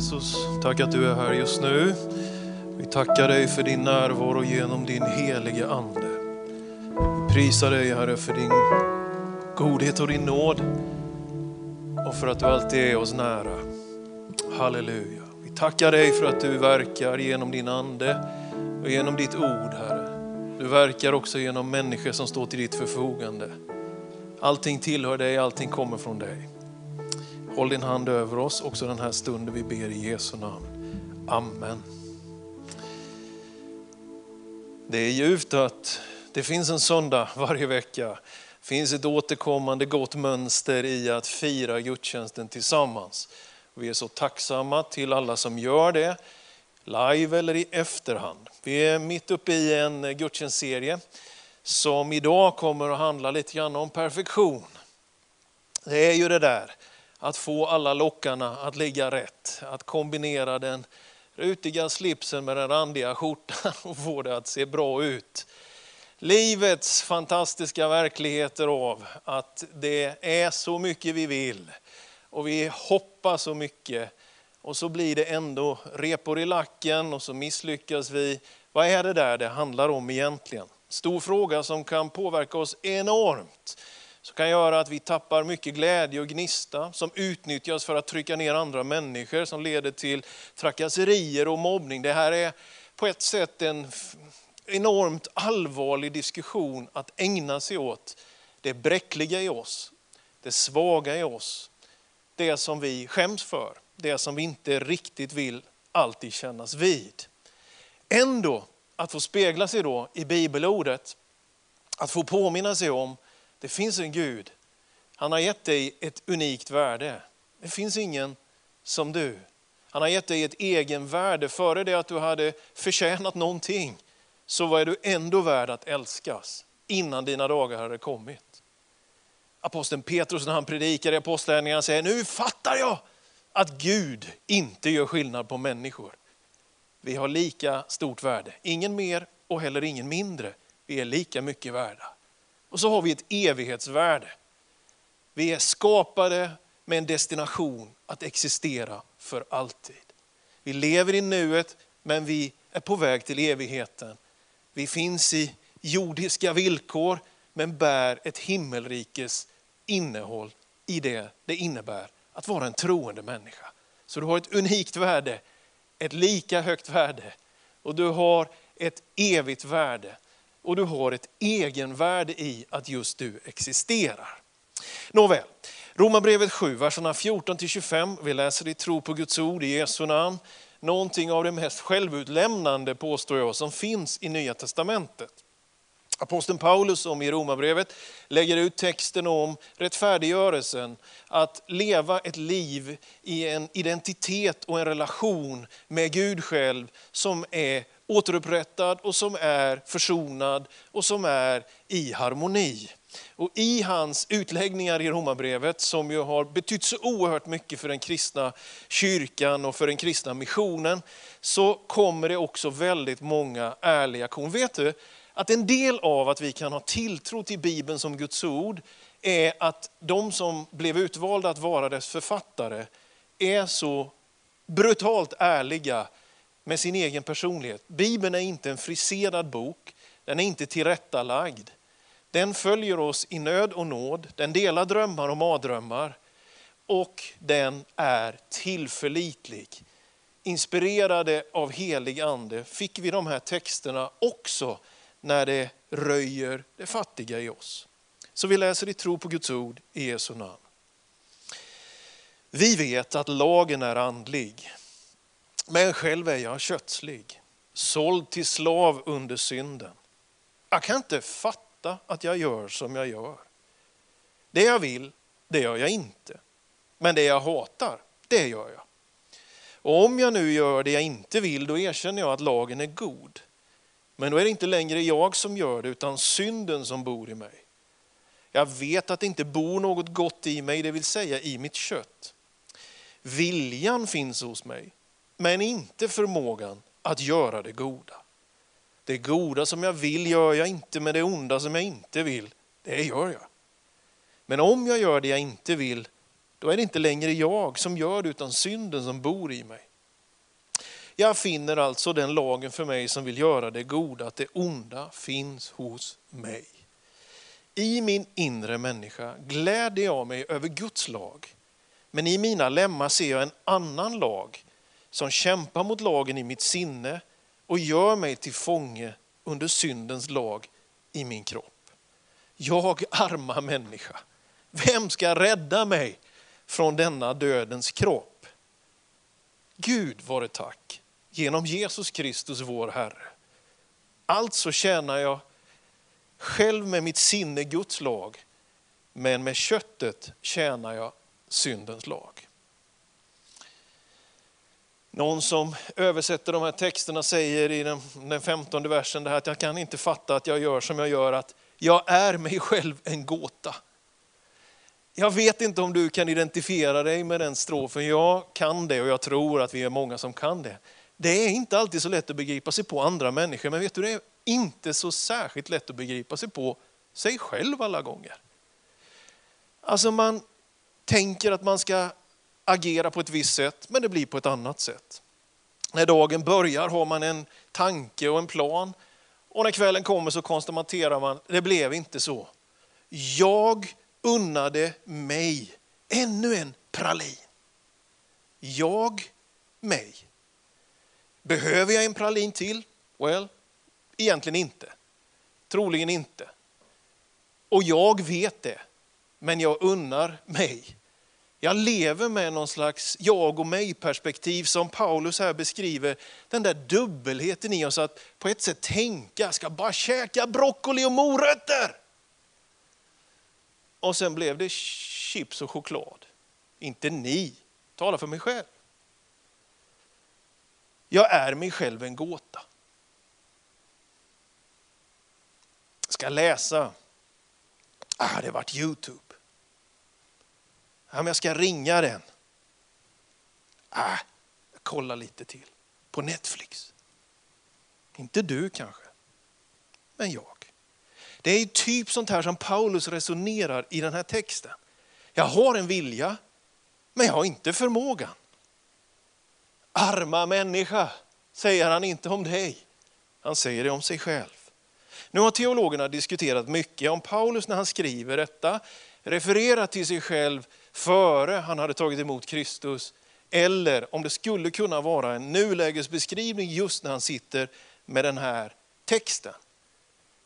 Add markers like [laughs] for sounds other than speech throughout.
Jesus, tack att du är här just nu. Vi tackar dig för din närvaro genom din helige Ande. Vi prisar dig Herre för din godhet och din nåd och för att du alltid är oss nära. Halleluja. Vi tackar dig för att du verkar genom din Ande och genom ditt ord Herre. Du verkar också genom människor som står till ditt förfogande. Allting tillhör dig, allting kommer från dig. Håll din hand över oss också den här stunden vi ber i Jesu namn. Amen. Det är ljuvt att det finns en söndag varje vecka. Det finns ett återkommande gott mönster i att fira gudstjänsten tillsammans. Vi är så tacksamma till alla som gör det, live eller i efterhand. Vi är mitt uppe i en gudstjänstserie som idag kommer att handla lite grann om perfektion. Det är ju det där att få alla lockarna att ligga rätt, att kombinera den rutiga slipsen med den randiga skjortan [laughs] och få det att se bra ut. Livets fantastiska verkligheter av att det är så mycket vi vill och vi hoppas så mycket och så blir det ändå repor i lacken och så misslyckas vi. Vad är det där det handlar om egentligen? Stor fråga som kan påverka oss enormt som kan göra att vi tappar mycket glädje och gnista, som utnyttjas för att trycka ner andra människor, som leder till trakasserier och mobbning. Det här är på ett sätt en enormt allvarlig diskussion att ägna sig åt. Det bräckliga i oss, det svaga i oss, det som vi skäms för, det som vi inte riktigt vill alltid kännas vid. Ändå att få spegla sig då i bibelordet, att få påminna sig om det finns en Gud. Han har gett dig ett unikt värde. Det finns ingen som du. Han har gett dig ett egenvärde. Före det att du hade förtjänat någonting så var du ändå värd att älskas innan dina dagar hade kommit. Aposteln Petrus när han predikar i Apostlagärningarna säger, nu fattar jag att Gud inte gör skillnad på människor. Vi har lika stort värde, ingen mer och heller ingen mindre. Vi är lika mycket värda. Och så har vi ett evighetsvärde. Vi är skapade med en destination att existera för alltid. Vi lever i nuet men vi är på väg till evigheten. Vi finns i jordiska villkor men bär ett himmelrikes innehåll i det det innebär att vara en troende människa. Så du har ett unikt värde, ett lika högt värde och du har ett evigt värde och du har ett egenvärde i att just du existerar. Nåväl, Romarbrevet 7, verserna 14-25. Vi läser i tro på Guds ord i Jesu namn. Någonting av det mest självutlämnande påstår jag som finns i Nya Testamentet. Aposteln Paulus som i Romarbrevet lägger ut texten om rättfärdiggörelsen, att leva ett liv i en identitet och en relation med Gud själv som är återupprättad och som är försonad och som är i harmoni. Och I hans utläggningar i Romarbrevet, som ju har betytt så oerhört mycket för den kristna kyrkan och för den kristna missionen, så kommer det också väldigt många ärliga kon. Vet du att en del av att vi kan ha tilltro till Bibeln som Guds ord, är att de som blev utvalda att vara dess författare är så brutalt ärliga med sin egen personlighet. Bibeln är inte en friserad bok, den är inte tillrättalagd. Den följer oss i nöd och nåd, den delar drömmar och mardrömmar och den är tillförlitlig. Inspirerade av helig ande fick vi de här texterna också när det röjer det fattiga i oss. Så vi läser i tro på Guds ord i Jesu namn. Vi vet att lagen är andlig, men själv är jag kötslig, såld till slav under synden. Jag kan inte fatta att jag gör som jag gör. Det jag vill, det gör jag inte. Men det jag hatar, det gör jag. Och om jag nu gör det jag inte vill, då erkänner jag att lagen är god. Men då är det inte längre jag som gör det, utan synden som bor i mig. Jag vet att det inte bor något gott i mig, det vill säga i mitt kött. Viljan finns hos mig, men inte förmågan att göra det goda. Det goda som jag vill gör jag inte, men det onda som jag inte vill, det gör jag. Men om jag gör det jag inte vill, då är det inte längre jag som gör det, utan synden som bor i mig. Jag finner alltså den lagen för mig som vill göra det goda, att det onda finns hos mig. I min inre människa gläder jag mig över Guds lag, men i mina lemmar ser jag en annan lag som kämpar mot lagen i mitt sinne och gör mig till fånge under syndens lag i min kropp. Jag arma människa, vem ska rädda mig från denna dödens kropp? Gud vare tack, genom Jesus Kristus vår Herre. Alltså tjänar jag själv med mitt sinne Guds lag, men med köttet tjänar jag syndens lag. Någon som översätter de här texterna säger i den, den 15 versen det här att jag kan inte fatta att jag gör som jag gör, att jag är mig själv en gåta. Jag vet inte om du kan identifiera dig med den strofen. Jag kan det och jag tror att vi är många som kan det. Det är inte alltid så lätt att begripa sig på andra människor, men vet du, det är inte så särskilt lätt att begripa sig på sig själv alla gånger. Alltså man tänker att man ska agera på ett visst sätt, men det blir på ett annat sätt. När dagen börjar har man en tanke och en plan och när kvällen kommer så konstaterar man, det blev inte så. Jag unnade mig ännu en pralin. Jag mig. Behöver jag en pralin till? Well, egentligen inte. Troligen inte. Och jag vet det, men jag unnar mig. Jag lever med någon slags jag och mig-perspektiv som Paulus här beskriver. Den där dubbelheten i oss att på ett sätt tänka, jag ska bara käka broccoli och morötter. Och sen blev det chips och choklad. Inte ni, tala för mig själv. Jag är mig själv en gåta. Jag ska läsa. Ah, det vart Youtube. Ja, men jag ska ringa den. Ah, jag kollar lite till. På Netflix. Inte du kanske, men jag. Det är typ sånt här som Paulus resonerar i den här texten. Jag har en vilja, men jag har inte förmågan. Arma människa, säger han inte om dig. Han säger det om sig själv. Nu har teologerna diskuterat mycket om Paulus när han skriver detta, refererar till sig själv före han hade tagit emot Kristus, eller om det skulle kunna vara en nulägesbeskrivning just när han sitter med den här texten.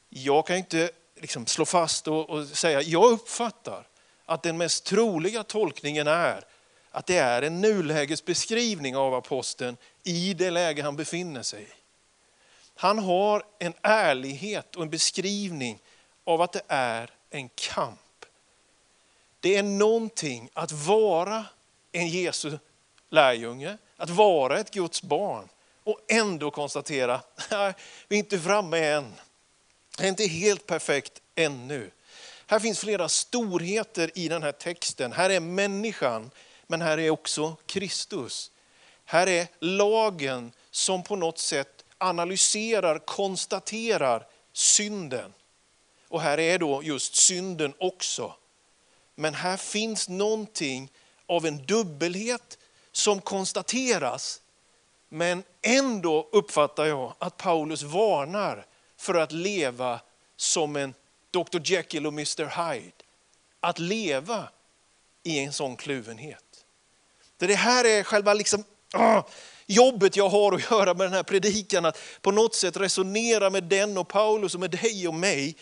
Jag kan inte liksom slå fast och, och säga, jag uppfattar att den mest troliga tolkningen är att det är en nulägesbeskrivning av aposteln i det läge han befinner sig i. Han har en ärlighet och en beskrivning av att det är en kamp. Det är någonting att vara en Jesu lärjunge, att vara ett Guds barn och ändå konstatera, nej, vi är inte framme än. Det är inte helt perfekt ännu. Här finns flera storheter i den här texten. Här är människan, men här är också Kristus. Här är lagen som på något sätt analyserar, konstaterar synden. Och här är då just synden också. Men här finns någonting av en dubbelhet som konstateras. Men ändå uppfattar jag att Paulus varnar för att leva som en Dr Jekyll och Mr Hyde. Att leva i en sån kluvenhet. Det här är själva liksom, åh, jobbet jag har att göra med den här predikan, att på något sätt resonera med den och Paulus och med dig och mig.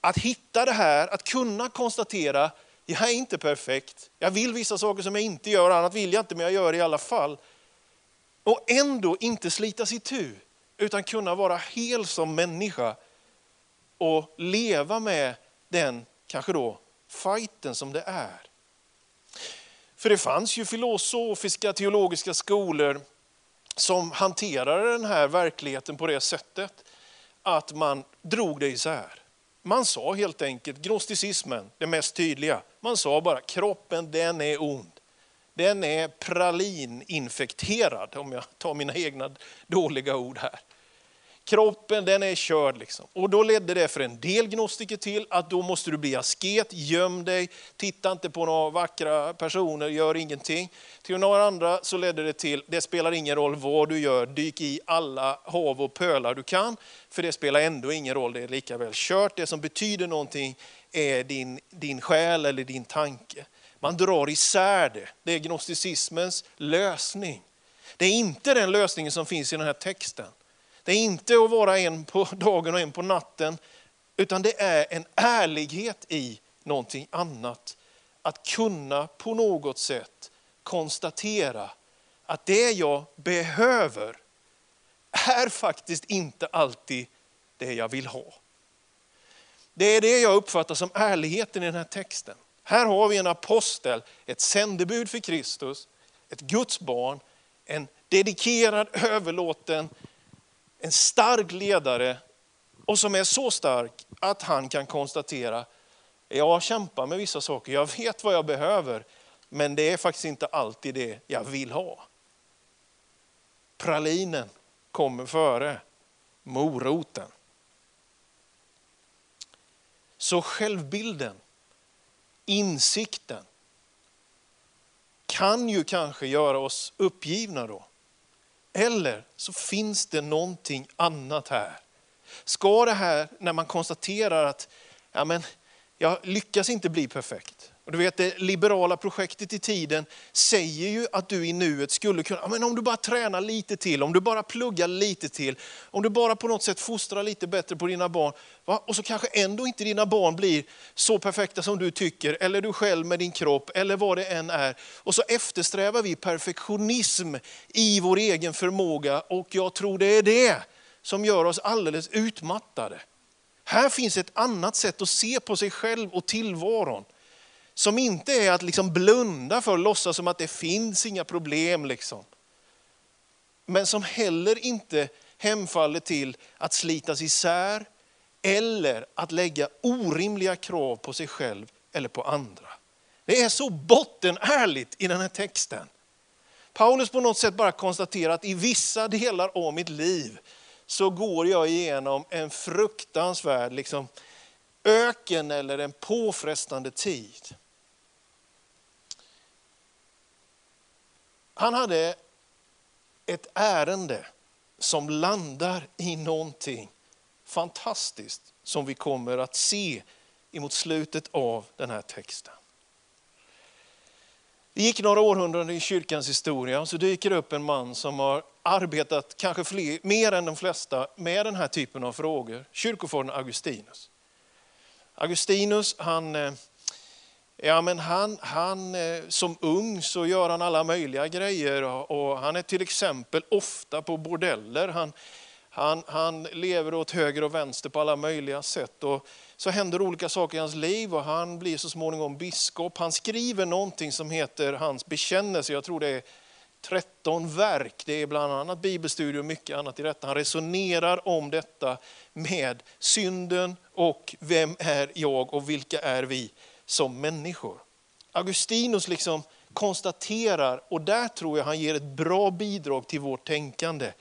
Att hitta det här, att kunna konstatera, jag är inte perfekt, jag vill vissa saker som jag inte gör, annat vill jag inte men jag gör det i alla fall. Och ändå inte slita itu, tu utan kunna vara hel som människa och leva med den, kanske då, fighten som det är. För det fanns ju filosofiska, teologiska skolor som hanterade den här verkligheten på det sättet att man drog det isär. Man sa helt enkelt, gnosticismen, det mest tydliga, man sa bara kroppen den är ond. Den är pralininfekterad, om jag tar mina egna dåliga ord här. Kroppen den är körd. Liksom. Och då ledde det för en del gnostiker till att då måste du bli asket, göm dig, titta inte på några vackra personer, gör ingenting. Till några andra så ledde det till, det spelar ingen roll vad du gör, dyk i alla hav och pölar du kan, för det spelar ändå ingen roll, det är lika väl kört. Det som betyder någonting är din, din själ eller din tanke. Man drar isär det, det är gnosticismens lösning. Det är inte den lösningen som finns i den här texten. Det är inte att vara en på [laughs] dagen och en på natten, utan det är en ärlighet i någonting annat. Att kunna på något sätt konstatera att det jag behöver är faktiskt inte alltid det jag vill ha. Det är det jag uppfattar som ärligheten i den här texten. Här har vi en apostel, ett sändebud för Kristus, ett Guds barn, en dedikerad, överlåten en stark ledare och som är så stark att han kan konstatera, jag kämpar med vissa saker, jag vet vad jag behöver, men det är faktiskt inte alltid det jag vill ha. Pralinen kommer före moroten. Så självbilden, insikten, kan ju kanske göra oss uppgivna då. Eller så finns det någonting annat här. Ska det här, när man konstaterar att ja, men, jag lyckas inte bli perfekt. Och du vet det liberala projektet i tiden säger ju att du i nuet skulle kunna, men om du bara tränar lite till, om du bara pluggar lite till, om du bara på något sätt fostrar lite bättre på dina barn. Va? Och så kanske ändå inte dina barn blir så perfekta som du tycker, eller du själv med din kropp, eller vad det än är. Och så eftersträvar vi perfektionism i vår egen förmåga och jag tror det är det som gör oss alldeles utmattade. Här finns ett annat sätt att se på sig själv och tillvaron. Som inte är att liksom blunda för och låtsas som att det finns inga problem. Liksom. Men som heller inte hemfaller till att slitas isär eller att lägga orimliga krav på sig själv eller på andra. Det är så bottenärligt i den här texten. Paulus på något sätt bara konstaterar att i vissa delar av mitt liv så går jag igenom en fruktansvärd liksom, öken eller en påfrestande tid. Han hade ett ärende som landar i någonting fantastiskt som vi kommer att se emot slutet av den här texten. Det gick några århundraden i kyrkans historia och så dyker det upp en man som har arbetat kanske fler, mer än de flesta med den här typen av frågor. Kyrkofadern Augustinus. Augustinus han eh, Ja, men han, han, eh, som ung så gör han alla möjliga grejer och han är till exempel ofta på bordeller. Han, han, han lever åt höger och vänster på alla möjliga sätt. Och så händer olika saker i hans liv och han blir så småningom biskop. Han skriver någonting som heter hans bekännelse. Jag tror det är 13 verk. Det är bland annat bibelstudier och mycket annat i detta. Han resonerar om detta med synden och vem är jag och vilka är vi som människor. Augustinus liksom konstaterar, och där tror jag han ger ett bra bidrag till vårt tänkande,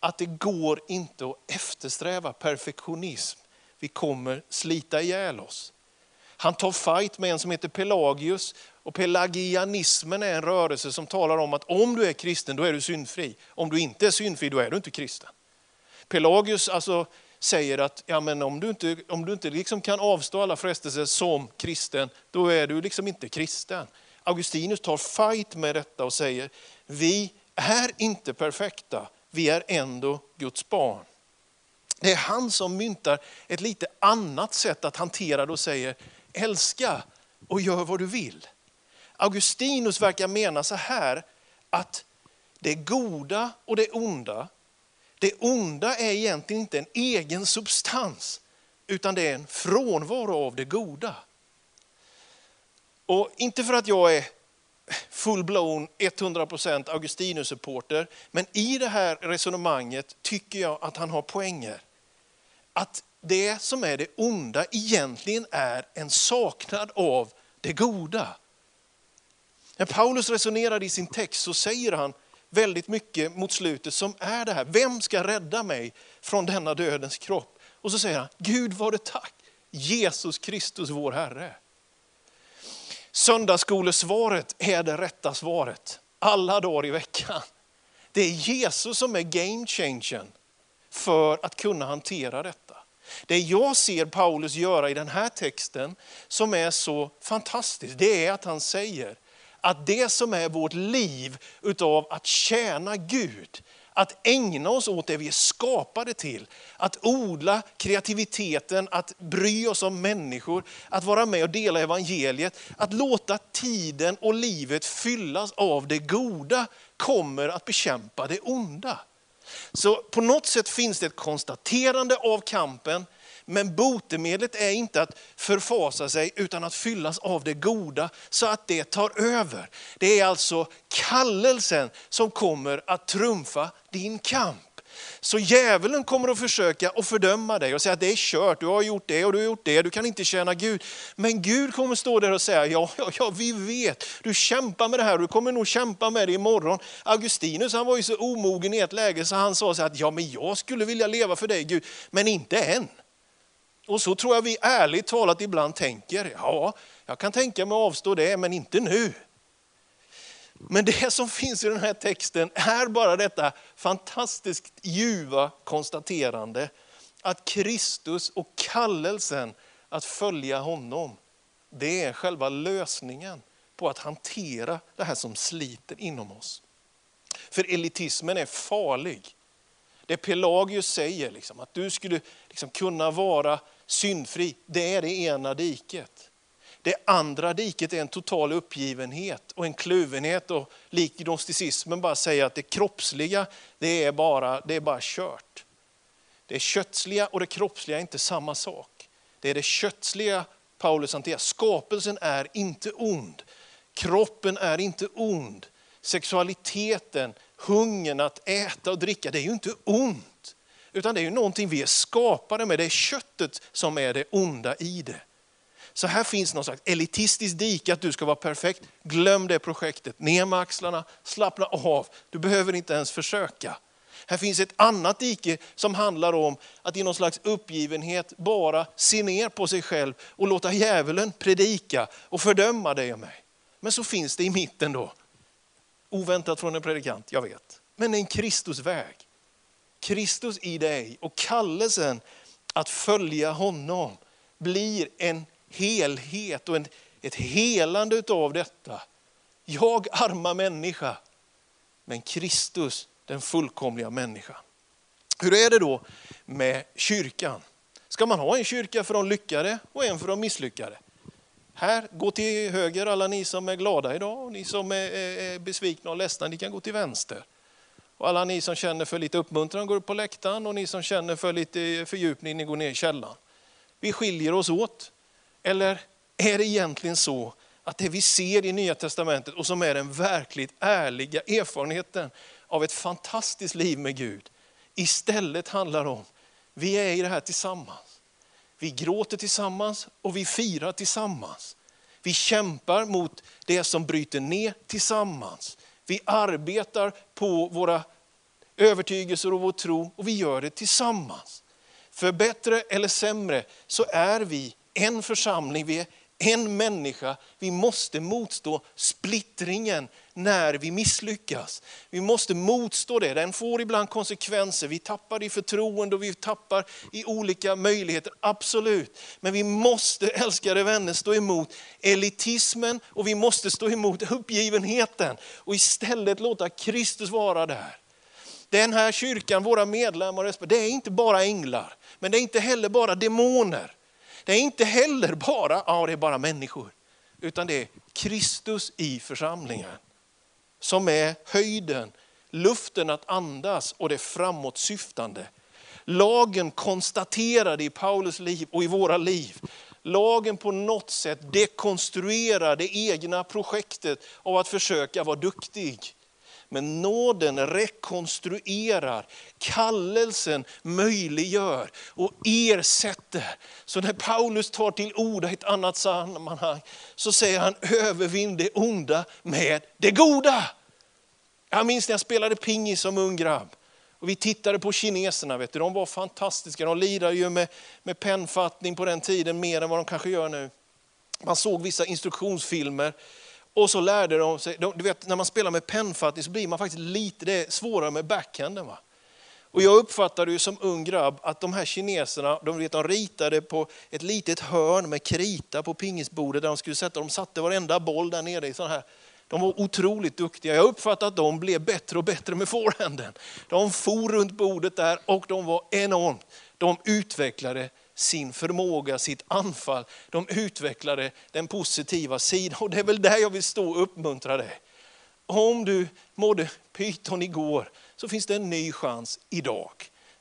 att det går inte att eftersträva perfektionism. Vi kommer slita ihjäl oss. Han tar fight med en som heter Pelagius och pelagianismen är en rörelse som talar om att om du är kristen då är du syndfri. Om du inte är syndfri då är du inte kristen. Pelagius alltså säger att ja, men om du inte, om du inte liksom kan avstå alla frestelser som kristen, då är du liksom inte kristen. Augustinus tar fight med detta och säger, vi är inte perfekta, vi är ändå Guds barn. Det är han som myntar ett lite annat sätt att hantera det och säger, älska och gör vad du vill. Augustinus verkar mena så här, att det goda och det onda det onda är egentligen inte en egen substans, utan det är en frånvaro av det goda. Och inte för att jag är full-blown 100% Augustinus-supporter, men i det här resonemanget tycker jag att han har poänger. Att det som är det onda egentligen är en saknad av det goda. När Paulus resonerar i sin text så säger han väldigt mycket mot slutet som är det här, vem ska rädda mig från denna dödens kropp? Och så säger han, Gud var det tack, Jesus Kristus vår Herre. Söndagsskolesvaret är det rätta svaret, alla dagar i veckan. Det är Jesus som är game changern för att kunna hantera detta. Det jag ser Paulus göra i den här texten som är så fantastiskt, det är att han säger att det som är vårt liv utav att tjäna Gud, att ägna oss åt det vi är skapade till, att odla kreativiteten, att bry oss om människor, att vara med och dela evangeliet, att låta tiden och livet fyllas av det goda kommer att bekämpa det onda. Så på något sätt finns det ett konstaterande av kampen, men botemedlet är inte att förfasa sig utan att fyllas av det goda så att det tar över. Det är alltså kallelsen som kommer att trumfa din kamp. Så djävulen kommer att försöka att fördöma dig och säga att det är kört, du har gjort det och du har gjort det, du kan inte tjäna Gud. Men Gud kommer stå där och säga, ja, ja, ja vi vet, du kämpar med det här, du kommer nog kämpa med det imorgon. Augustinus han var ju så omogen i ett läge så han sa så att ja, men jag skulle vilja leva för dig Gud, men inte än. Och så tror jag vi ärligt talat ibland tänker, ja, jag kan tänka mig att avstå det, men inte nu. Men det [laughs] som finns i den här texten är bara detta fantastiskt ljuva konstaterande att Kristus och kallelsen att följa honom, det är själva lösningen på att hantera det här som sliter inom oss. För elitismen är farlig. Det Pelagius säger, liksom, att du skulle liksom kunna vara syndfri, det är det ena diket. Det andra diket är en total uppgivenhet och en kluvenhet och lik gnosticismen bara säger att det kroppsliga det är, bara, det är bara kört. Det kötsliga och det kroppsliga är inte samma sak. Det är det kötsliga Paulus hanterar. Skapelsen är inte ond. Kroppen är inte ond. Sexualiteten, hungern att äta och dricka, det är ju inte ont. Utan det är ju någonting vi är skapade med. Det är köttet som är det onda i det. Så här finns någon slags elitistiskt dike att du ska vara perfekt. Glöm det projektet. Ner med axlarna, slappna av. Du behöver inte ens försöka. Här finns ett annat dike som handlar om att i någon slags uppgivenhet bara se ner på sig själv och låta djävulen predika och fördöma dig och mig. Men så finns det i mitten då, oväntat från en predikant, jag vet, men en Kristusväg. Kristus i dig och kallelsen att följa honom blir en helhet och en, ett helande av detta. Jag arma människa, men Kristus den fullkomliga människan. Hur är det då med kyrkan? Ska man ha en kyrka för de lyckade och en för de misslyckade? Här, gå till höger alla ni som är glada idag och ni som är, besvikna och ledsna, ni kan gå till vänster. Och alla ni som känner för lite uppmuntran går upp på läktaren och ni som känner för lite fördjupning, ni går ner i källaren. Vi skiljer oss åt. Eller är det egentligen så att det vi ser i Nya Testamentet och som är den verkligt ärliga erfarenheten av ett fantastiskt liv med Gud, istället handlar om, vi är i det här tillsammans. Vi gråter tillsammans och vi firar tillsammans. Vi kämpar mot det som bryter ner tillsammans. Vi arbetar på våra övertygelser och vår tro och vi gör det tillsammans. För bättre eller sämre så är vi en församling, vi är en människa. Vi måste motstå splittringen när vi misslyckas. Vi måste motstå det. Den får ibland konsekvenser. Vi tappar i förtroende och vi tappar i olika möjligheter, absolut. Men vi måste, älskade vänner, stå emot elitismen och vi måste stå emot uppgivenheten och istället låta Kristus vara där. Den här kyrkan, våra medlemmar, det är inte bara änglar, men det är inte heller bara demoner. Det är inte heller bara, ja, det är bara människor, utan det är Kristus i församlingen som är höjden, luften att andas och det framåtsyftande. Lagen konstaterade i Paulus liv och i våra liv. Lagen på något sätt dekonstruerar det egna projektet av att försöka vara duktig. Men nåden rekonstruerar, kallelsen möjliggör och ersätter. Så när Paulus tar till orda i ett annat sammanhang så säger han övervinn det onda med det goda. Jag minns när jag spelade pingis som ung grabb. Och vi tittade på kineserna, vet du. de var fantastiska. De lirade ju med, med pennfattning på den tiden mer än vad de kanske gör nu. Man såg vissa instruktionsfilmer och så lärde de sig, du vet när man spelar med pennfattning så blir man faktiskt lite det är svårare med backhanden. Va? Och jag uppfattade ju som ung grabb att de här kineserna, de, vet, de ritade på ett litet hörn med krita på pingisbordet där de skulle sätta, de satte varenda boll där nere i sån här de var otroligt duktiga. Jag uppfattade att de blev bättre och bättre med forehanden. De for runt bordet där och de var enormt. De utvecklade sin förmåga, sitt anfall. De utvecklade den positiva sidan och det är väl där jag vill stå och uppmuntra dig. Om du mådde pyton igår så finns det en ny chans idag.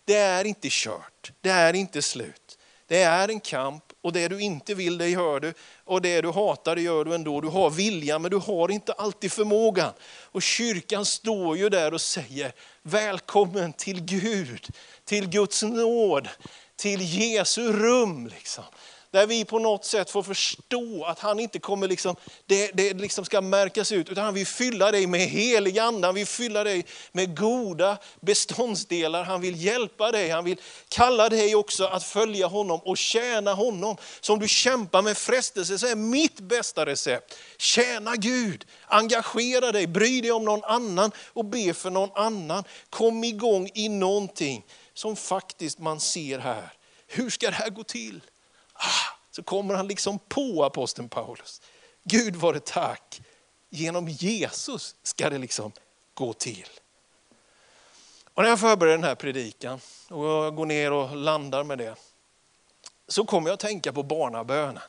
Det är inte kört, det är inte slut. Det är en kamp och det du inte vill det gör du och det du hatar det gör du ändå. Du har viljan men du har inte alltid förmågan. Och kyrkan står ju där och säger välkommen till Gud, till Guds nåd, till Jesu rum. Liksom. Där vi på något sätt får förstå att han inte kommer liksom, det, det liksom ska märkas ut, utan han vill fylla dig med helig ande, han vill fylla dig med goda beståndsdelar. Han vill hjälpa dig, han vill kalla dig också att följa honom och tjäna honom. Så om du kämpar med frestelse så är mitt bästa recept, tjäna Gud, engagera dig, bry dig om någon annan och be för någon annan. Kom igång i någonting som faktiskt man ser här. Hur ska det här gå till? Ah, så kommer han liksom på aposteln Paulus. Gud var det tack, genom Jesus ska det liksom gå till. Och när jag förbereder den här predikan och jag går ner och landar med det, så kommer jag att tänka på barnabönen.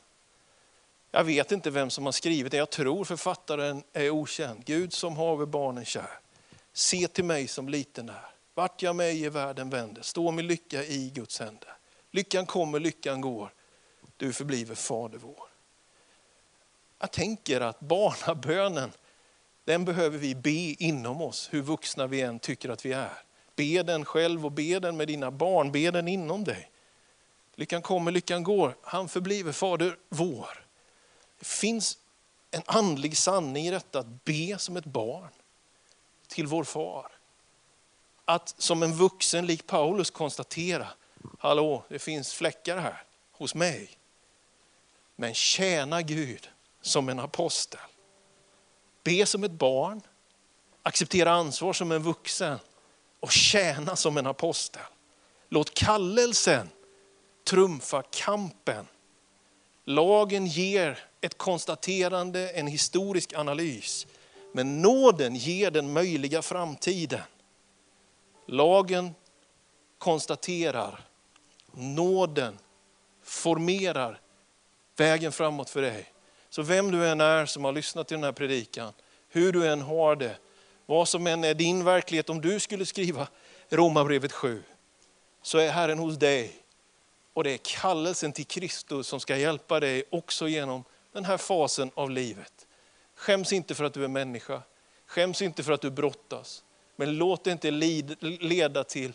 Jag vet inte vem som har skrivit det, jag tror författaren är okänd. Gud som haver barnen kär, se till mig som liten är. Vart jag mig i världen vänder, står min lycka i Guds händer. Lyckan kommer, lyckan går du förbliver Fader vår. Jag tänker att barnabönen, den behöver vi be inom oss, hur vuxna vi än tycker att vi är. Be den själv och be den med dina barn, be den inom dig. Lyckan kommer, lyckan går. Han förbliver Fader vår. Det finns en andlig sanning i detta att be som ett barn till vår far. Att som en vuxen lik Paulus konstatera, hallå det finns fläckar här hos mig. Men tjäna Gud som en apostel. Be som ett barn, acceptera ansvar som en vuxen och tjäna som en apostel. Låt kallelsen trumfa kampen. Lagen ger ett konstaterande, en historisk analys. Men nåden ger den möjliga framtiden. Lagen konstaterar, nåden formerar vägen framåt för dig. Så vem du än är som har lyssnat till den här predikan, hur du än har det, vad som än är din verklighet, om du skulle skriva Romarbrevet 7, så är Herren hos dig. Och det är kallelsen till Kristus som ska hjälpa dig också genom den här fasen av livet. Skäms inte för att du är människa, skäms inte för att du brottas. Men låt det inte leda till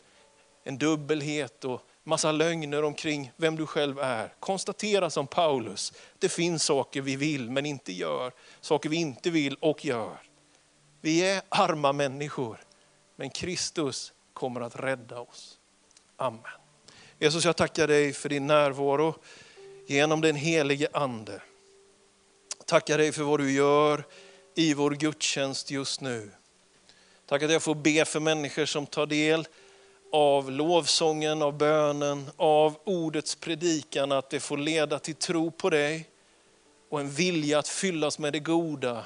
en dubbelhet och massa lögner omkring vem du själv är. Konstatera som Paulus, det finns saker vi vill men inte gör, saker vi inte vill och gör. Vi är arma människor, men Kristus kommer att rädda oss. Amen. Jesus, jag tackar dig för din närvaro genom den helige Ande. Tackar dig för vad du gör i vår gudstjänst just nu. Tack att jag får be för människor som tar del av lovsången, av bönen, av ordets predikan, att det får leda till tro på dig och en vilja att fyllas med det goda.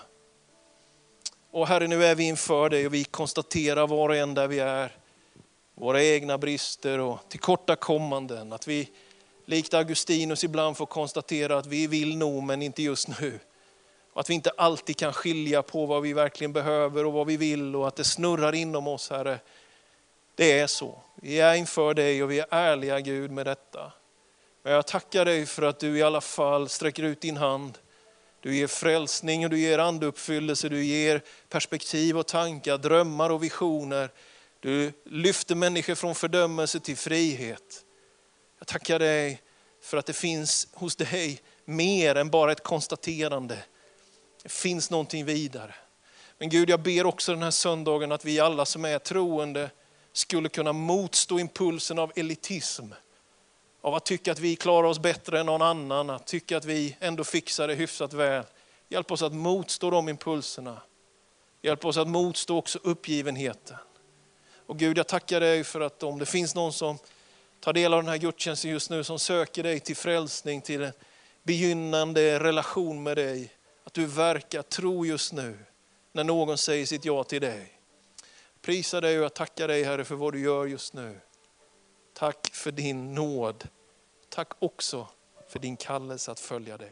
Och Herre, nu är vi inför dig och vi konstaterar var och en där vi är, våra egna brister och tillkortakommanden. Att vi likt Augustinus ibland får konstatera att vi vill nog men inte just nu. Och att vi inte alltid kan skilja på vad vi verkligen behöver och vad vi vill och att det snurrar inom oss Herre. Det är så. Vi är inför dig och vi är ärliga Gud med detta. Men jag tackar dig för att du i alla fall sträcker ut din hand. Du ger frälsning och du ger anduppfyllelse, du ger perspektiv och tankar, drömmar och visioner. Du lyfter människor från fördömelse till frihet. Jag tackar dig för att det finns hos dig mer än bara ett konstaterande. Det finns någonting vidare. Men Gud, jag ber också den här söndagen att vi alla som är troende skulle kunna motstå impulsen av elitism. Av att tycka att vi klarar oss bättre än någon annan, att tycka att vi ändå fixar det hyfsat väl. Hjälp oss att motstå de impulserna. Hjälp oss att motstå också uppgivenheten. Och Gud, jag tackar dig för att om det finns någon som tar del av den här gudstjänsten just nu, som söker dig till frälsning, till en begynnande relation med dig, att du verkar tro just nu när någon säger sitt ja till dig. Prisa dig och jag tackar dig Herre för vad du gör just nu. Tack för din nåd. Tack också för din kallelse att följa dig.